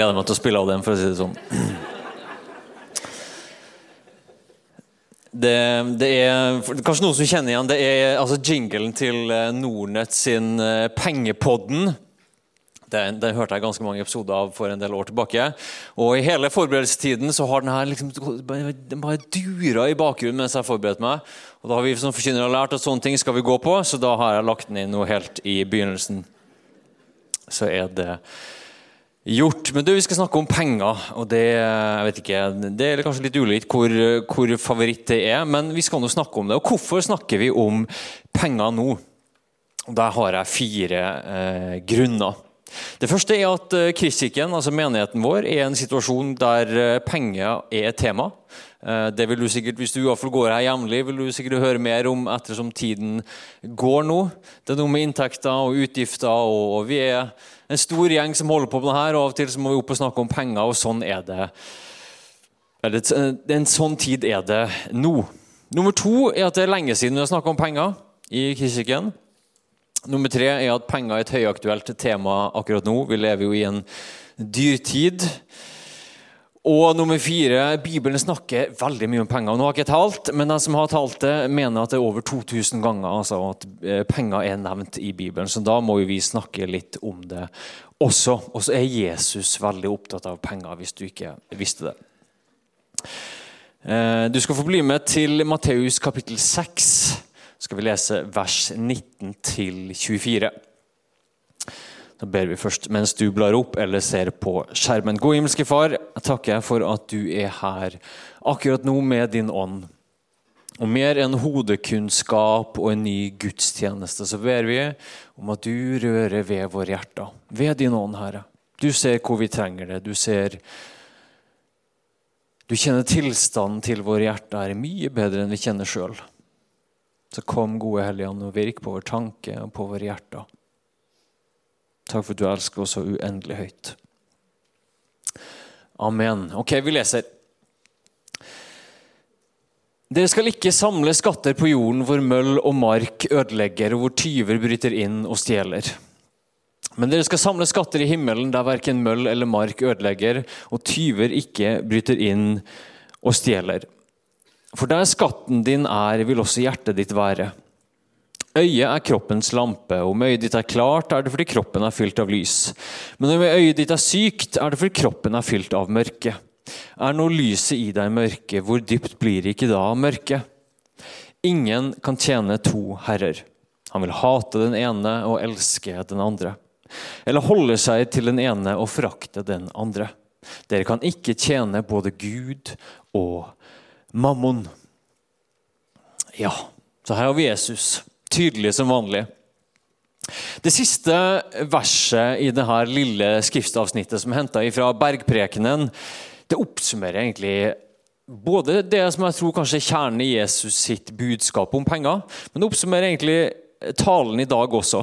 Gleder meg til å spille av den, for å si det sånn. Det, det er kanskje noen som kjenner igjen det er altså jinglen til eh, Nordnett sin eh, Pengepodden. Den, den hørte jeg ganske mange episoder av for en del år tilbake. Og I hele forberedelsestiden så har den her liksom, den bare dura i bakgrunnen mens jeg forberedte meg. Og Da har vi som forkynnere lært at sånne ting skal vi gå på, så da har jeg lagt den inn noe helt i begynnelsen. Så er det gjort. Men du, vi skal snakke om penger. og Det jeg vet ikke, det er kanskje litt ulikt hvor, hvor favoritt det er, men vi skal nå snakke om det. Og hvorfor snakker vi om penger nå? Der har jeg fire eh, grunner. Det første er at eh, Kristkirken, altså menigheten vår, er en situasjon der eh, penger er et tema. Eh, Det vil du sikkert, Hvis du i hvert fall går her jevnlig, vil du sikkert høre mer om ettersom tiden går nå. Det er noe med inntekter og utgifter, og vi er en stor gjeng som holder på med det her. og Av og til så må vi opp og snakke om penger, og sånn er det. Eller, En sånn tid er det nå. Nummer to er at det er lenge siden vi har snakka om penger i Kirken. Nummer tre er at penger er et høyaktuelt tema akkurat nå. Vi lever jo i en dyrtid. Og nummer fire, Bibelen snakker veldig mye om penger. Nå har jeg ikke talt, men den som har talt det, mener at det er over 2000 ganger altså at eh, penger er nevnt i Bibelen. Så da må jo vi snakke litt om det også. Og så er Jesus veldig opptatt av penger, hvis du ikke visste det. Eh, Du skal få bli med til Matteus kapittel 6. Skal vi lese vers 19 til 24. Da ber vi først mens du blar opp eller ser på skjermen. God himmelske Far, jeg takker for at du er her akkurat nå med din ånd. Og mer enn hodekunnskap og en ny gudstjeneste, så ber vi om at du rører ved våre hjerter. Ved din ånd, Herre. Du ser hvor vi trenger det. Du ser Du kjenner tilstanden til våre hjerter mye bedre enn vi kjenner sjøl. Så kom, gode Hellige og virk på vår tanke og på våre hjerter. Takk for at du elsker oss så uendelig høyt. Amen. Ok, vi leser. Dere skal ikke samle skatter på jorden hvor møll og mark ødelegger, og hvor tyver bryter inn og stjeler. Men dere skal samle skatter i himmelen der verken møll eller mark ødelegger, og tyver ikke bryter inn og stjeler. For der skatten din er, vil også hjertet ditt være. Øyet er kroppens lampe. Om øyet ditt er klart, er det fordi kroppen er fylt av lys. Men om øyet ditt er sykt, er det fordi kroppen er fylt av mørke. Er nå lyset i deg mørke, hvor dypt blir ikke da mørket? Ingen kan tjene to herrer. Han vil hate den ene og elske den andre. Eller holde seg til den ene og forakte den andre. Dere kan ikke tjene både Gud og mammon. Ja, så her har vi Jesus. Tydelig som vanlig. Det siste verset i dette lille skriftavsnittet som er henta fra Bergprekenen, det oppsummerer egentlig både det som jeg tror kanskje er kjernen i Jesus sitt budskap om penger, men det oppsummerer egentlig talen i dag også.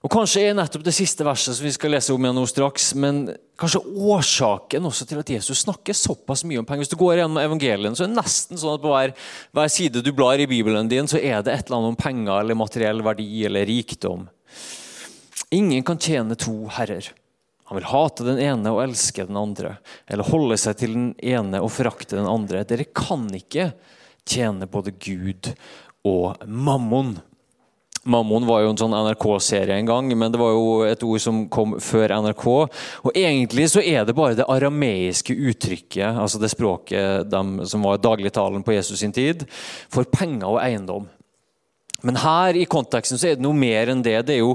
Og Kanskje er nettopp det siste verset som vi skal lese om igjen nå straks, men kanskje årsaken også til at Jesus snakker såpass mye om penger. Hvis du går gjennom evangelien, så er det nesten sånn at på hver, hver side du blar i Bibelen din, så er det et eller annet om penger eller materiell verdi eller rikdom. Ingen kan tjene to herrer. Han vil hate den ene og elske den andre, eller holde seg til den ene og forakte den andre. Dere kan ikke tjene både Gud og mammon. Mammon var jo en sånn NRK-serie en gang, men det var jo et ord som kom før NRK. Og Egentlig så er det bare det arameiske uttrykket, altså det språket dem, som var dagligtalen på Jesus sin tid, for penger og eiendom. Men her i konteksten så er det noe mer enn det. Det er jo,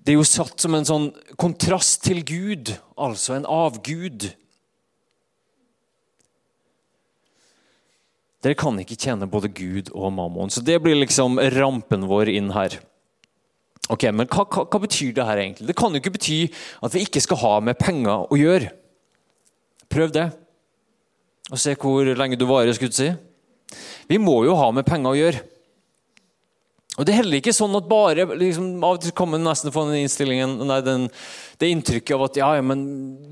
det er jo satt som en sånn kontrast til Gud, altså en avgud. Dere kan ikke tjene både Gud og mammon. Så det blir liksom rampen vår inn her. Ok, Men hva, hva, hva betyr det her egentlig? Det kan jo ikke bety at vi ikke skal ha med penger å gjøre. Prøv det. Og se hvor lenge du varer, skulle du si. Vi må jo ha med penger å gjøre. Og Det er heller ikke sånn at bare liksom, Av og til man nesten få den innstillingen, nei, den, det inntrykket av at ja, ja, men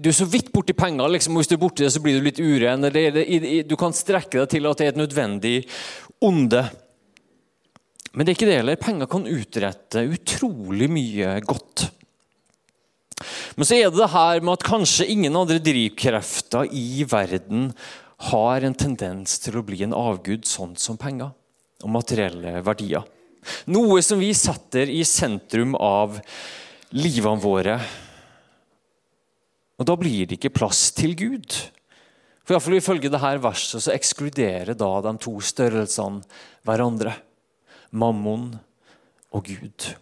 du er så vidt borti penger, liksom, og hvis du er borti det, så blir du litt uren. Eller, eller, du kan strekke deg til at det er et nødvendig onde. Men det er ikke det heller. Penger kan utrette utrolig mye godt. Men så er det det her med at kanskje ingen andre drivkrefter i verden har en tendens til å bli en avgud sånn som penger og materielle verdier. Noe som vi setter i sentrum av livene våre. Og Da blir det ikke plass til Gud. For i hvert fall Ifølge dette verset så ekskluderer da de to størrelsene hverandre. Mammon og Gud.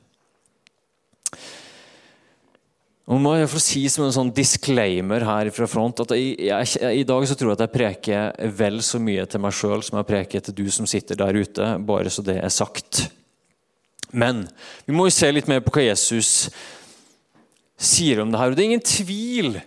Og må jeg få si som en sånn disclaimer her fra front at jeg, jeg, I dag så tror jeg at jeg preker vel så mye til meg sjøl som jeg preker til du som sitter der ute. Bare så det er sagt. Men vi må jo se litt mer på hva Jesus sier om det her. Og Det er ingen tvil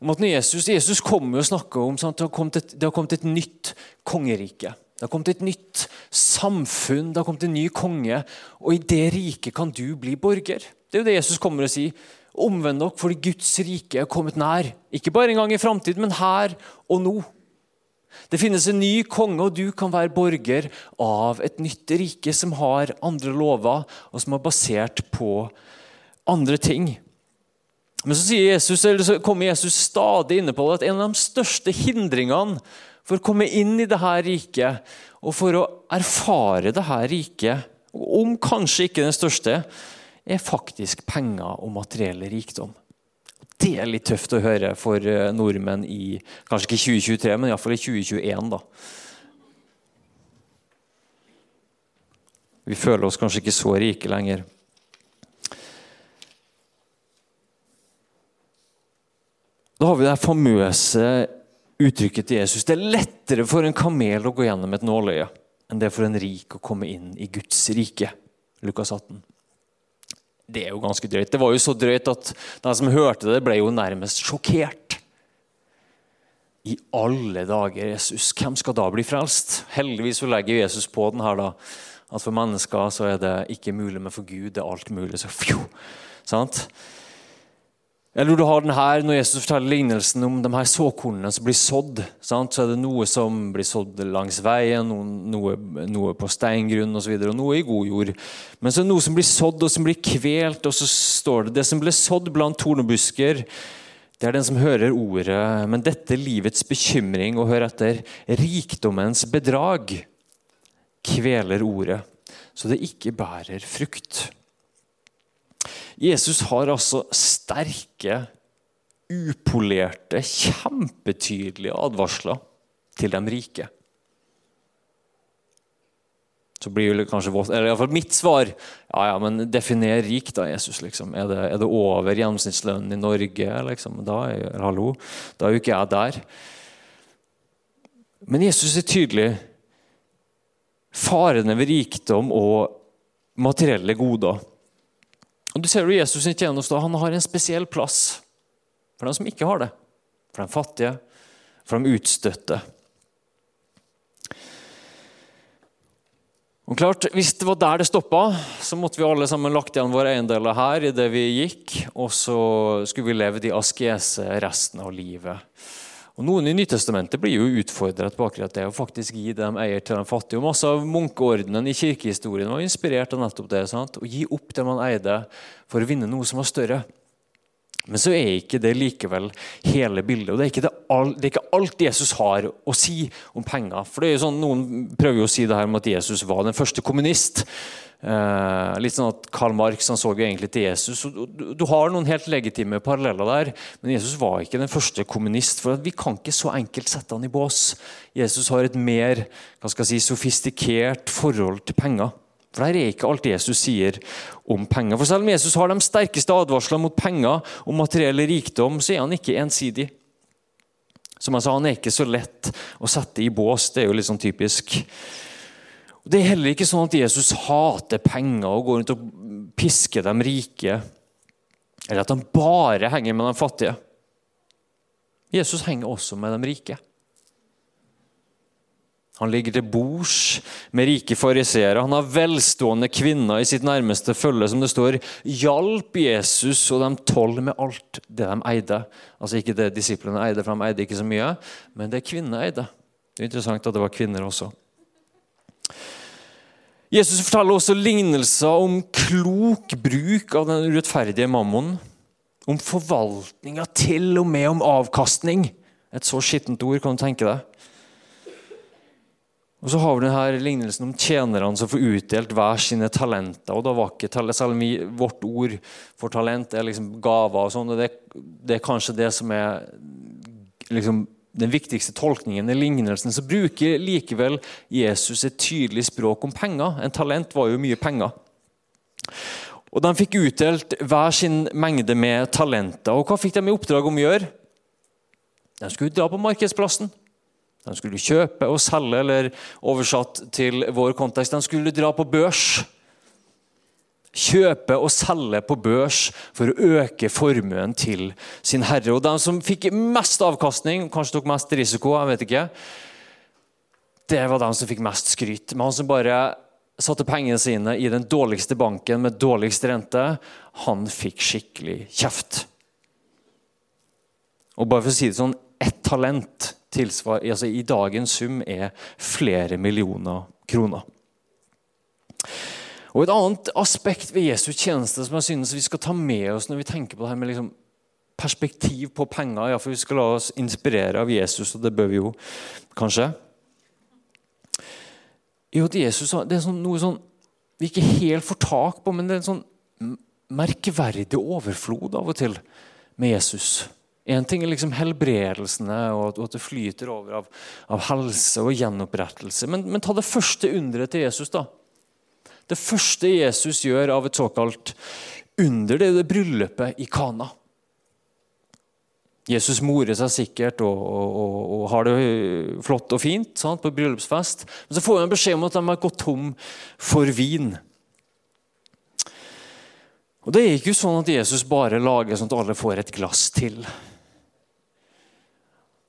om at Jesus, Jesus kommer og snakker om at det har, kommet et, det har kommet et nytt kongerike. Det har kommet et nytt samfunn, det har kommet en ny konge. Og i det riket kan du bli borger. Det er jo det Jesus kommer og sier. Omvend dere, fordi Guds rike er kommet nær. Ikke bare en gang i framtiden, men her og nå. Det finnes en ny konge, og du kan være borger av et nytt rike som har andre lover, og som er basert på andre ting. Men så, Jesus, så kommer Jesus stadig inne på at en av de største hindringene for å komme inn i dette riket og for å erfare dette riket, om kanskje ikke den største, er faktisk penger og materiell rikdom. Det er litt tøft å høre for eh, nordmenn i kanskje ikke 2023, men iallfall i 2021. da. Vi føler oss kanskje ikke så rike lenger. Da har vi det famøse uttrykket til Jesus. Det er lettere for en kamel å gå gjennom et nåløye enn det er for en rik å komme inn i Guds rike. Lukas 18. Det er jo ganske drøyt. Det var jo så drøyt at de som hørte det, ble jo nærmest sjokkert. I alle dager, Jesus, hvem skal da bli frelst? Heldigvis så legger Jesus på den her da, at for mennesker så er det ikke mulig, men for Gud er alt mulig. Så fjo, sant? Eller du har den her, Når Jesus forteller lignelsen om de her såkornene som blir sådd, sant? så er det noe som blir sådd langs veien, noe, noe på steingrunn osv., og, så og noe i god jord. Men så er det noe som blir sådd og som blir kvelt, og så står det det som ble sådd blant tornebusker. Det er den som hører ordet, men dette livets bekymring og hør etter rikdommens bedrag kveler ordet, så det ikke bærer frukt. Jesus har altså sterke, upolerte, kjempetydelige advarsler til de rike. Så blir det kanskje eller i hvert fall mitt svar ja, ja, men definer rik, da, Jesus. liksom. Er det, er det over gjennomsnittslønnen i Norge? liksom? Da er, hallo, da er jo ikke jeg der. Men Jesus er tydelig. Farene ved rikdom og materielle goder og du ser jo Jesus' sin tjeneste, han har en spesiell plass for dem som ikke har det. For de fattige, for de utstøtte. Og klart, Hvis det var der det stoppa, så måtte vi alle sammen lagt igjen våre eiendeler her i det vi gikk, og så skulle vi leve i askese resten av livet. Og Noen i Nytestamentet blir jo utfordret på akkurat det, å faktisk gi det de eier til de fattige. Og Masse av munkeordenen i kirkehistorien var inspirert av nettopp det. Sant? Å gi opp det man eide, for å vinne noe som var større. Men så er ikke det likevel hele bildet. og Det er ikke, det all, det er ikke alt Jesus har å si om penger. For det er jo sånn, Noen prøver jo å si det her om at Jesus var den første kommunist. Eh, litt sånn at Karl Marx han så jo egentlig til Jesus. Du, du har noen helt legitime paralleller der, men Jesus var ikke den første kommunist. for Vi kan ikke så enkelt sette han i bås. Jesus har et mer hva skal jeg si, sofistikert forhold til penger. For Det er ikke alt Jesus sier om penger. For Selv om Jesus har de sterkeste advarslene mot penger og materiell rikdom, så er han ikke ensidig. Som jeg sa, Han er ikke så lett å sette i bås. Det er jo litt sånn typisk. Det er heller ikke sånn at Jesus hater penger og går rundt og pisker de rike. Eller at han bare henger med de fattige. Jesus henger også med de rike. Han ligger til bords med rike fariseere. Han har velstående kvinner i sitt nærmeste følge, som det står, hjalp Jesus og de tolv med alt det de eide. Altså ikke det disiplene eide, for de eide ikke så mye, men det kvinnene eide. Det er interessant at det var kvinner også. Jesus forteller også lignelser om klok bruk av den urettferdige mammon. Om forvaltninga, til og med om avkastning. Et så skittent ord, kan du tenke deg. Og så har vi denne lignelsen om tjenerne som får utdelt hver sine talenter. og da var ikke talent, Selv om vi, vårt ord for talent er liksom gaver, og sånn, det, det, er kanskje det som er liksom, den viktigste tolkningen i lignelsen, så bruker likevel Jesus et tydelig språk om penger. En talent var jo mye penger. Og De fikk utdelt hver sin mengde med talenter. Og hva fikk de i oppdrag om å gjøre? De skulle dra på markedsplassen. De skulle kjøpe og selge, eller oversatt til vår kontekst, de skulle dra på børs. Kjøpe og selge på børs for å øke formuen til sin herre. Og De som fikk mest avkastning, kanskje tok mest risiko, jeg vet ikke, det var de som fikk mest skryt. Men han som bare satte pengene sine i den dårligste banken med dårligst rente, han fikk skikkelig kjeft. Og bare for å si det sånn, ett talent tilsvar, altså i dagens sum er flere millioner kroner. Og Et annet aspekt ved Jesu tjeneste som jeg synes vi skal ta med oss når vi tenker på det her med liksom perspektiv på penger, ja, for vi skal la oss inspirere av Jesus, og det bør vi jo kanskje Jo, at Jesus, Det er sånn, noe sånn vi ikke helt får tak på, men det er en sånn merkverdig overflod av og til med Jesus. Én ting er liksom helbredelsene og at det flyter over av, av helse og gjenopprettelse. Men, men, ta det første underet til Jesus. da. Det første Jesus gjør av et såkalt under, det er det bryllupet i Kana. Jesus morer seg sikkert og, og, og, og, har det flott og fint sant, på bryllupsfest. Men så får han beskjed om at de har gått tom for vin. Og Det er ikke sånn at Jesus bare lager sånn at alle får et glass til.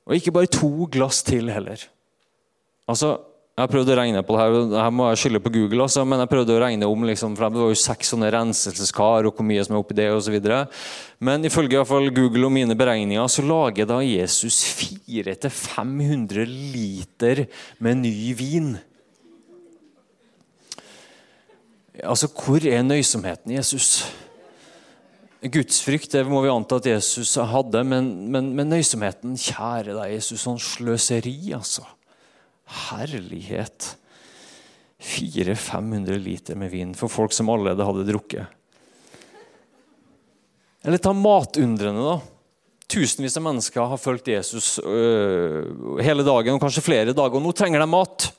Og ikke bare to glass til heller. Altså, Jeg har prøvd å regne på det her, her må jeg skylde på Google, også, men jeg prøvde å regne om liksom, for det var jo seks sånne renselseskar og hvor mye som er oppi det osv. Men ifølge i Google og mine beregninger så lager da Jesus 400-500 liter med ny vin. Altså, hvor er nøysomheten Jesus? Gudsfrykt det må vi anta at Jesus hadde, men, men, men nøysomheten Kjære deg, Jesus, sånn sløseri, altså. Herlighet. 400-500 liter med vin for folk som allerede hadde drukket. Eller ta matundrene, da. Tusenvis av mennesker har fulgt Jesus øh, hele dagen og kanskje flere dager, og nå trenger de mat.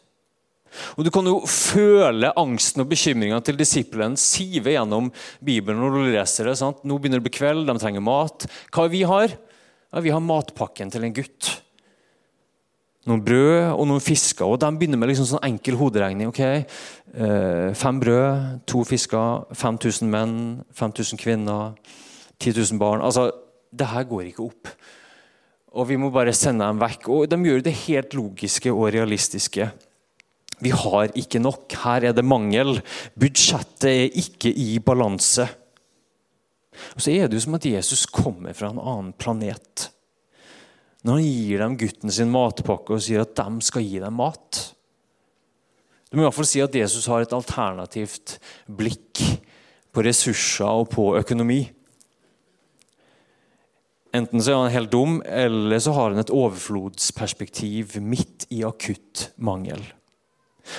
Og Du kan jo føle angsten og bekymringa til disiplene sive gjennom Bibelen når du leser det. sant? Nå begynner det å bli kveld, de trenger mat. Hva vi har? Ja, Vi har matpakken til en gutt. Noen brød og noen fisker. og De begynner med liksom sånn enkel hoderegning. ok? Eh, fem brød, to fisker, 5000 menn, 5000 kvinner, 10 000 barn. Altså, Det her går ikke opp. Og vi må bare sende dem vekk. Og De gjør det helt logiske og realistiske. Vi har ikke nok. Her er det mangel. Budsjettet er ikke i balanse. Og Så er det jo som at Jesus kommer fra en annen planet. Når han gir dem gutten sin matpakke og sier at de skal gi dem mat. Du må i hvert fall si at Jesus har et alternativt blikk på ressurser og på økonomi. Enten så er han helt dum, eller så har han et overflodsperspektiv midt i akutt mangel.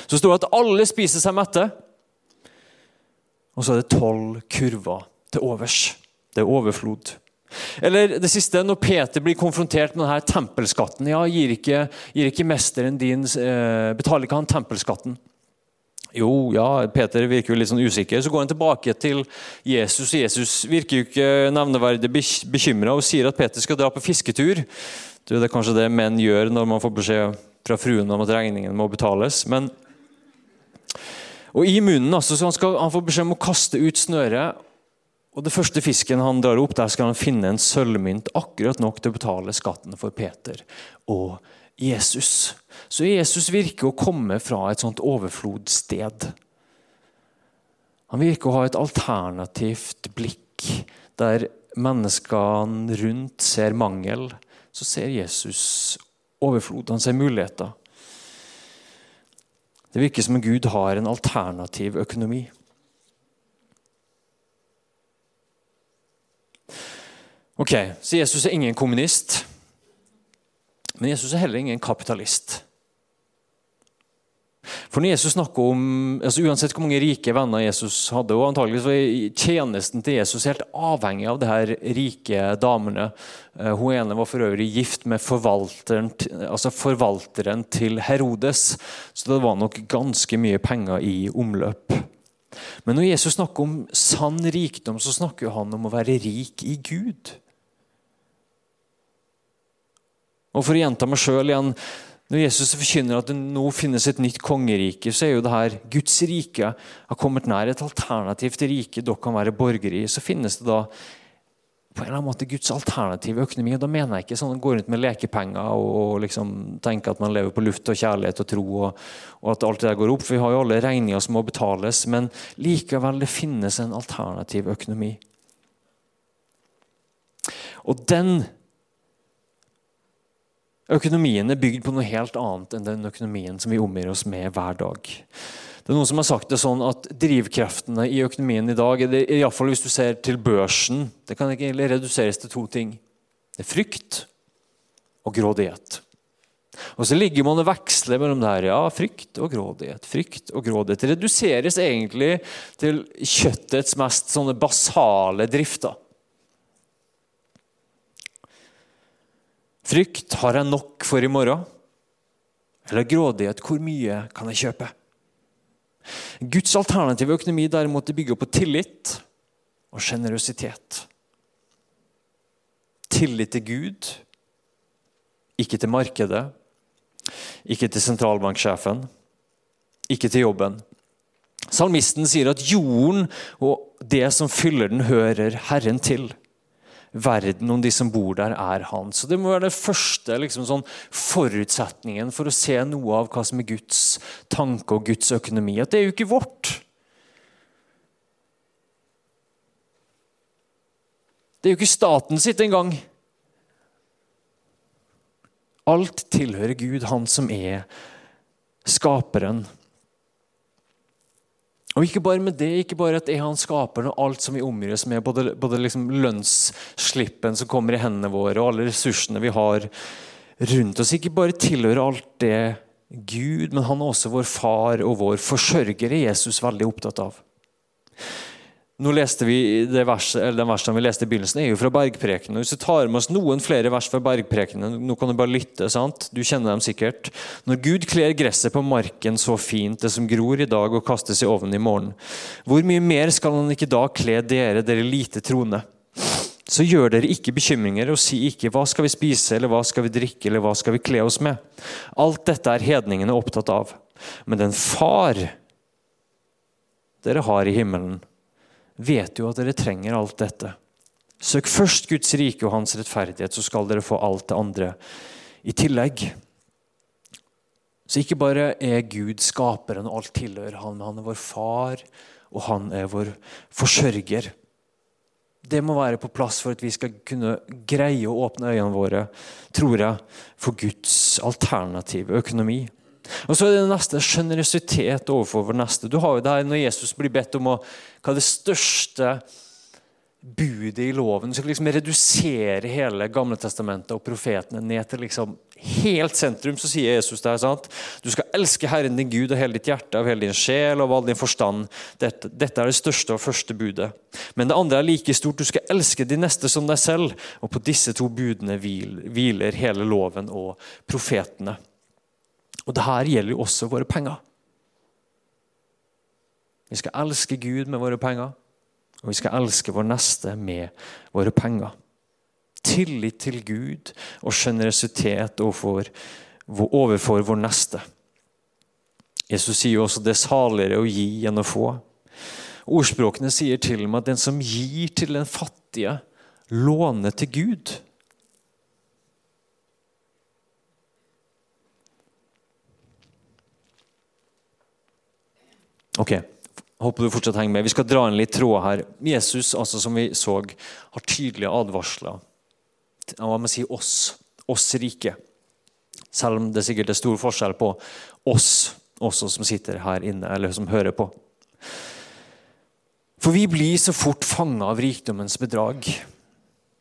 Så står det at alle spiser seg mette. Og så er det tolv kurver til overs. Det er overflod. Eller det siste, når Peter blir konfrontert med denne tempelskatten ja, Gir ikke, gir ikke mesteren din eh, Betaler ikke han tempelskatten? Jo, ja, Peter virker jo litt sånn usikker. Så går han tilbake til Jesus. Jesus virker jo ikke nevneverdig bekymra og sier at Peter skal dra på fisketur. Du, det er kanskje det menn gjør når man får beskjed fra fruen om at regningen må betales. Men, og I munnen altså, så han skal han får beskjed om å kaste ut snøret. Og Det første fisken han drar opp, der skal han finne en sølvmynt akkurat nok til å betale skatten for Peter og Jesus. Så Jesus virker å komme fra et sånt overflodssted. Han virker å ha et alternativt blikk, der menneskene rundt ser mangel. Så ser Jesus overflod, han ser muligheter. Det virker som om Gud har en alternativ økonomi. Ok, Så Jesus er ingen kommunist. Men Jesus er heller ingen kapitalist. For når Jesus snakker om, altså Uansett hvor mange rike venner Jesus hadde, og antageligvis var tjenesten til Jesus helt avhengig av de her rike damene. Eh, hun ene var for øvrig gift med forvalteren, altså forvalteren til Herodes, så det var nok ganske mye penger i omløp. Men når Jesus snakker om sann rikdom, så snakker han om å være rik i Gud. Og For å gjenta meg sjøl igjen Når Jesus forkynner at det nå finnes et nytt kongerike, så er jo det her Guds rike har kommet nær et alternativt rike dere kan være borgere i. Så finnes det da på en eller annen måte Guds alternative økonomi. og Da mener jeg ikke sånn at man går rundt med lekepenger og, og liksom tenker at man lever på luft og kjærlighet og tro, og, og, at alt det der går opp. For vi har jo alle regninger som må betales. Men likevel, det finnes en alternativ økonomi. Og den Økonomien er bygd på noe helt annet enn den økonomien som vi omgir oss med hver dag. Det er noen som har sagt det sånn at Drivkreftene i økonomien i dag, i hvert fall hvis du ser til børsen, det kan ikke egentlig reduseres til to ting. Det er frykt og grådighet. Og så ligger man og veksler mellom det her. Ja, frykt og grådighet. Frykt og grådighet. Det reduseres egentlig til kjøttets mest sånne basale drifter. Frykt har jeg nok for i morgen? Eller grådighet hvor mye kan jeg kjøpe? Guds alternative økonomi derimot bygger på tillit og sjenerøsitet. Tillit til Gud, ikke til markedet, ikke til sentralbanksjefen, ikke til jobben. Salmisten sier at jorden og det som fyller den, hører Herren til verden om de som bor der, er hans. Så Det må være den første liksom, sånn, forutsetningen for å se noe av hva som er Guds tanke og Guds økonomi. At det er jo ikke vårt. Det er jo ikke staten sitt engang. Alt tilhører Gud, han som er skaperen. Og ikke bare med det, ikke bare at er han skaperen og alt som vi omgir oss med, både, både liksom lønnsslippen som kommer i hendene våre, og alle ressursene vi har rundt oss. Ikke bare tilhører alt det Gud, men han er også vår far og vår forsørger, er Jesus veldig opptatt av. Nå leste vi det verset, eller Den versen vi leste i begynnelsen, er jo fra Bergprekenen. Hvis du tar med oss noen flere vers fra Bergprekenen, nå kan du bare lytte, sant? du kjenner dem sikkert. Når Gud kler gresset på marken så fint, det som gror i dag og kastes i ovnen i morgen, hvor mye mer skal han ikke da kle dere, dere lite troende? Så gjør dere ikke bekymringer og si ikke 'hva skal vi spise', eller 'hva skal vi drikke', eller 'hva skal vi kle oss med'? Alt dette er hedningene opptatt av. Men den far dere har i himmelen, vet jo at dere trenger alt dette. Søk først Guds rike og hans rettferdighet, så skal dere få alt det andre i tillegg. Så ikke bare er Gud skaperen, og alt tilhører han, men han er vår far, og han er vår forsørger. Det må være på plass for at vi skal kunne greie å åpne øynene våre, tror jeg, for Guds alternative økonomi. Og så er det neste sjenerøsitet overfor vår neste. Du har jo det her Når Jesus blir bedt om å hva er det største budet i loven Du skal liksom redusere hele Gamle testamentet og profetene ned til liksom helt sentrum, så sier Jesus det. sant? Du skal elske Herren din Gud av hele ditt hjerte, av hele din sjel og av all din forstand. Dette, dette, er det største og første budet. Men det andre er like stort. Du skal elske de neste som deg selv. Og på disse to budene hviler hele loven og profetene. Og det her gjelder jo også våre penger. Vi skal elske Gud med våre penger, og vi skal elske vår neste med våre penger. tillit til Gud og sjenerøsitet overfor, vår neste. Jesus sier jo også det er saligere å gi enn å få. Ordspråkene sier til og med at den som gir til den fattige, låner til Gud. Ok, håper du fortsatt henger med. Vi skal dra inn litt tråd her. Jesus, altså som vi så, har tydelige advarsler. Hva med å si oss, oss rike. Selv om det sikkert er stor forskjell på oss også som sitter her inne, eller som hører på. For vi blir så fort fanga av rikdommens bedrag.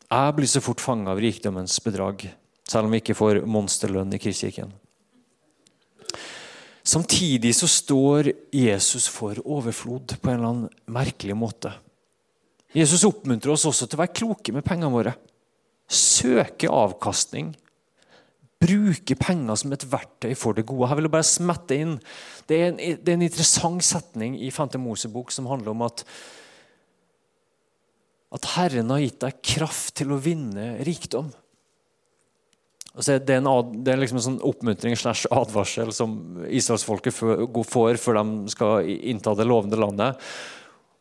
Jeg blir så fort fanga av rikdommens bedrag, selv om vi ikke får monsterlønn i Kristkirken. Samtidig så står Jesus for overflod på en eller annen merkelig måte. Jesus oppmuntrer oss også til å være kloke med pengene våre. Søke avkastning. Bruke penger som et verktøy for det gode. Her vil jeg bare smette inn. Det er en, det er en interessant setning i 5. Mosebok som handler om at at Herren har gitt deg kraft til å vinne rikdom. Altså, det er ad, det er liksom en sånn oppmuntring slash advarsel som israelsfolket får før de skal innta det lovende landet.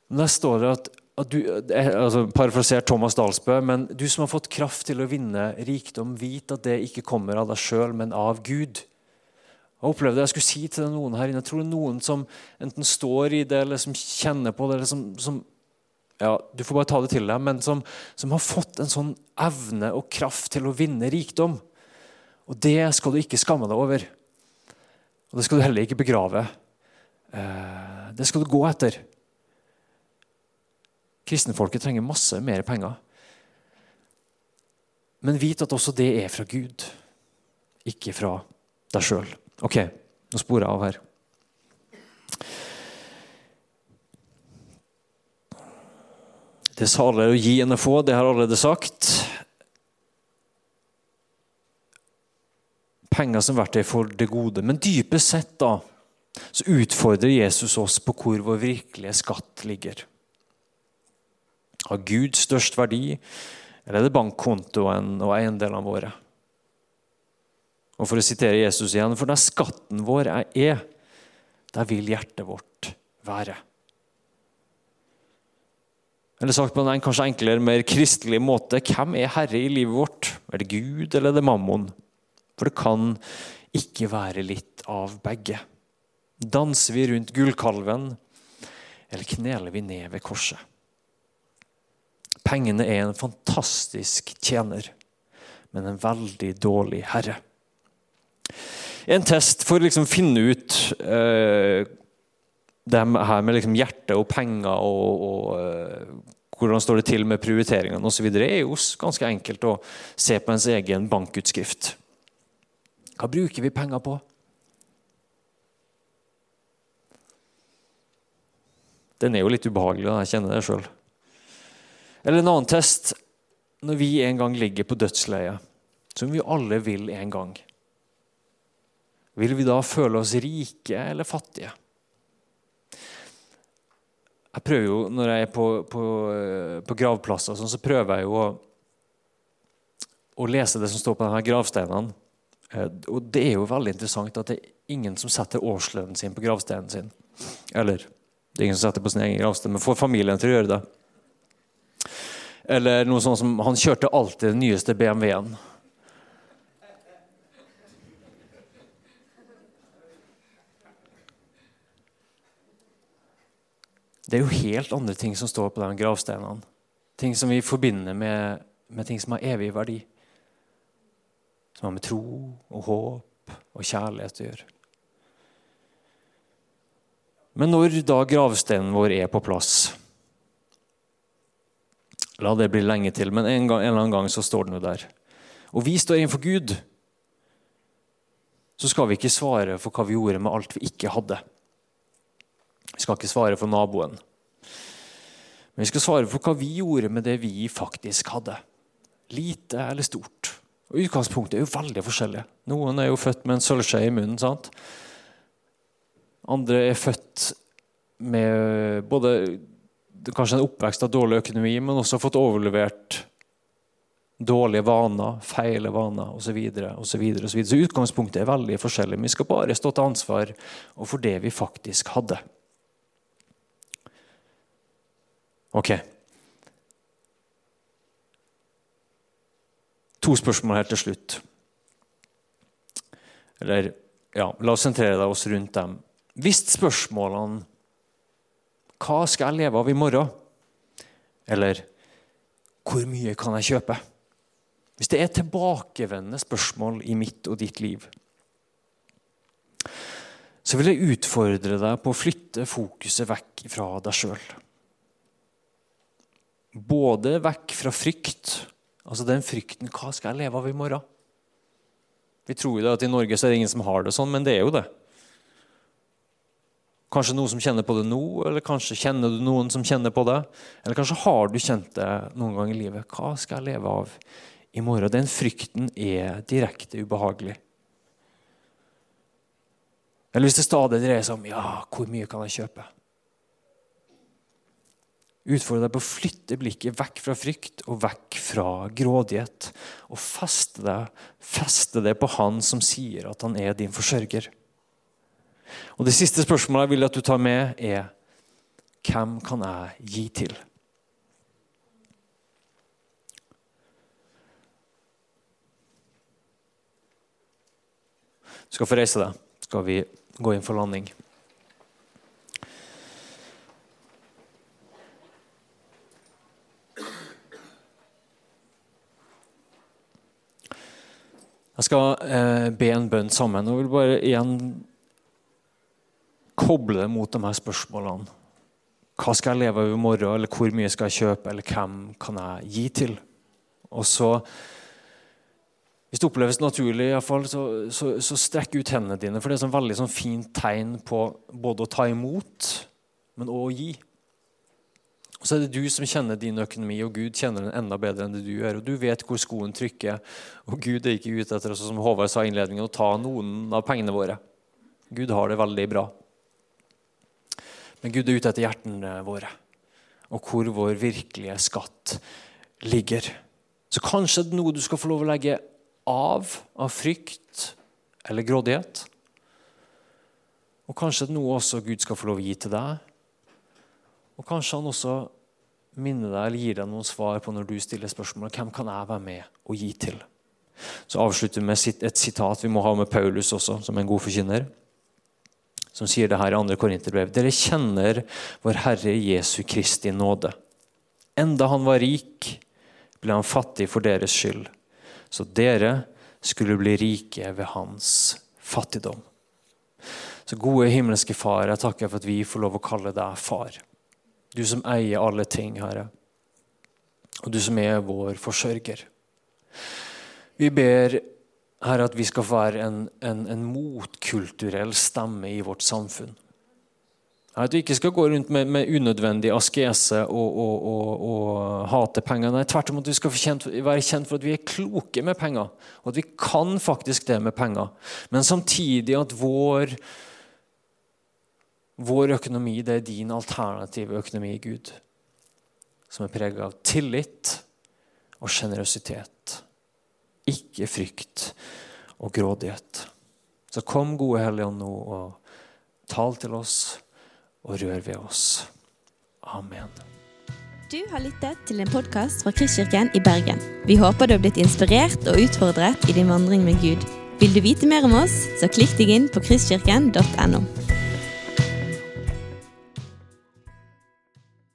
Der står det at, at du, altså Parafrasert Thomas Dalsbø, men du som har fått kraft til å vinne rikdom, vit at det ikke kommer av deg sjøl, men av Gud. Jeg opplevde jeg skulle si til noen her inne, jeg tror noen som enten står i det, eller som kjenner på det, eller som, som ja, du får bare ta det til deg, men som, som, har fått en sånn evne og kraft til å vinne rikdom. Og det skal du ikke skamme deg over. Og det skal du heller ikke begrave. Eh, det skal du gå etter. Kristenfolket trenger masse mer penger. Men vit at også det er fra Gud, ikke fra deg sjøl. Ok, nå sporer jeg av her. Det er saligere å gi enn å få, det har jeg allerede sagt. Penger som verktøy for det gode. Men dypest sett da, så utfordrer Jesus oss på hvor vår virkelige skatt ligger. Har Gud størst verdi, eller er det bankkontoen og eiendelene våre? Og For å sitere Jesus igjen, for der skatten vår er, der vil hjertet vårt være. Eller sagt på en kanskje enklere, mer kristelig måte, hvem er herre i livet vårt? Er det Gud eller er det mammon? For det kan ikke være litt av begge. Danser vi rundt gullkalven, eller kneler vi ned ved korset? Pengene er en fantastisk tjener, men en veldig dårlig herre. En test for å liksom finne ut uh, det her med liksom hjerte og penger og, og uh, hvordan står det til med prioriteringene osv. er jo ganske enkelt å se på ens egen bankutskrift. Hva bruker vi penger på? Den er jo litt ubehagelig, jeg kjenner det sjøl. Eller en annen test. Når vi en gang ligger på dødsleiet, som vi alle vil en gang, vil vi da føle oss rike eller fattige? jeg prøver jo, Når jeg er på, på, på gravplasser, sånn, så prøver jeg jo å, å, lese det som står på denne gravsteinene. Eh, og det er jo veldig interessant at det er ingen som setter årslønnen sin på gravsteinen sin. Eller det er ingen som setter på sin egen gravstein, men får familien til å gjøre det. Eller noe sånt som Han kjørte alltid den nyeste BMW-en. Det er jo helt andre ting som står på de gravsteinene. Ting som vi forbinder med, med ting som har evig verdi. Som har med tro og håp og kjærlighet å gjøre. Men når da gravsteinen vår er på plass La det bli lenge til, men en, gang, en eller annen gang så står den jo der. Og vi står innenfor Gud. Så skal vi ikke svare for hva vi gjorde med alt vi ikke hadde. Vi skal ikke svare for naboen. Men vi skal svare for hva vi gjorde med det vi faktisk hadde. Lite eller stort. Og Utgangspunktet er jo veldig forskjellig. Noen er jo født med en sølvskje i munnen. sant? Andre er født med både kanskje en oppvekst av dårlig økonomi, men også fått overlevert Dårlige vaner, feile vaner osv. Så, videre, og så, så utgangspunktet er veldig forskjellig. Vi skal bare stå til ansvar for det vi faktisk hadde. Ok. To spørsmål helt til slutt. Eller ja, la oss sentrere oss rundt dem. Hvis spørsmålene 'Hva skal jeg leve av i morgen?' eller 'Hvor mye kan jeg kjøpe?' Hvis det er tilbakevendende spørsmål i mitt og ditt liv, så vil jeg utfordre deg på å flytte fokuset vekk fra deg sjøl. Både vekk fra frykt, altså den frykten 'Hva skal jeg leve av i morgen?' Vi tror jo at i Norge så er det ingen som har det sånn, men det er jo det. Kanskje noen som kjenner på det nå, eller kanskje kjenner du noen som kjenner på det. Eller kanskje har du kjent det noen gang i livet. Hva skal jeg leve av i morgen? Den frykten er direkte ubehagelig. Eller hvis det stadig dreier seg om ja, hvor mye kan jeg kjøpe? Utfordre deg på å flytte blikket vekk fra frykt og vekk fra grådighet. Og feste det, feste det på Han som sier at han er din forsørger. Og Det siste spørsmålet jeg vil at du tar med, er hvem kan jeg gi til? Du skal få reise deg. Skal vi gå inn for landing? Jeg skal eh, be en bønn sammen og vil bare igjen koble mot de her spørsmålene. Hva skal jeg leve av i morgen, eller hvor mye skal jeg kjøpe, eller hvem kan jeg gi til? Og så, Hvis det oppleves naturlig, i hvert fall, så, så, så strekk ut hendene dine. For det er et sånn veldig sånn fint tegn på både å ta imot, men òg å gi. Og så er det du som kjenner din økonomi, og Gud kjenner den enda bedre enn det du gjør. Og du vet hvor skoen trykker. Og Gud er ikke ute etter som Håvard sa i innledningen, å ta noen av pengene våre. Gud har det veldig bra. Men Gud er ute etter hjertene våre, og hvor vår virkelige skatt ligger. Så kanskje det er noe du skal få lov å legge av av frykt eller grådighet. Og kanskje det er noe også Gud skal få lov å gi til deg og kanskje han også minner deg eller gir deg noen svar på når du stiller spørsmål hvem kan jeg være med og gi til. Så avslutter vi med et sitat vi må ha med Paulus også, som en god forkynner. Som sier det her i 2. Korinterbrev. Dere kjenner vår Herre Jesu Kristi nåde. Enda han var rik, ble han fattig for deres skyld. Så dere skulle bli rike ved hans fattigdom. Så gode himmelske Far, jeg takker for at vi får lov å kalle deg far. Du som eier alle ting, Herre. Og du som er vår forsørger. Vi ber Herre, at vi skal være en, en, en motkulturell stemme i vårt samfunn. At vi ikke skal gå rundt med, med unødvendig askese og, og, og, og hate penger. Nei, tvert imot vi skal være kjent for at vi er kloke med penger. Og at vi kan faktisk det med penger. Men samtidig at vår vår økonomi det er din alternative økonomi, Gud, som er preget av tillit og sjenerøsitet. Ikke frykt og grådighet. Så kom, gode Hellige Ånd, nå og tal til oss og rør ved oss. Amen. Du har lyttet til en podkast fra Kristkirken i Bergen. Vi håper du har blitt inspirert og utfordret i din vandring med Gud. Vil du vite mer om oss, så klikk deg inn på kristkirken.no.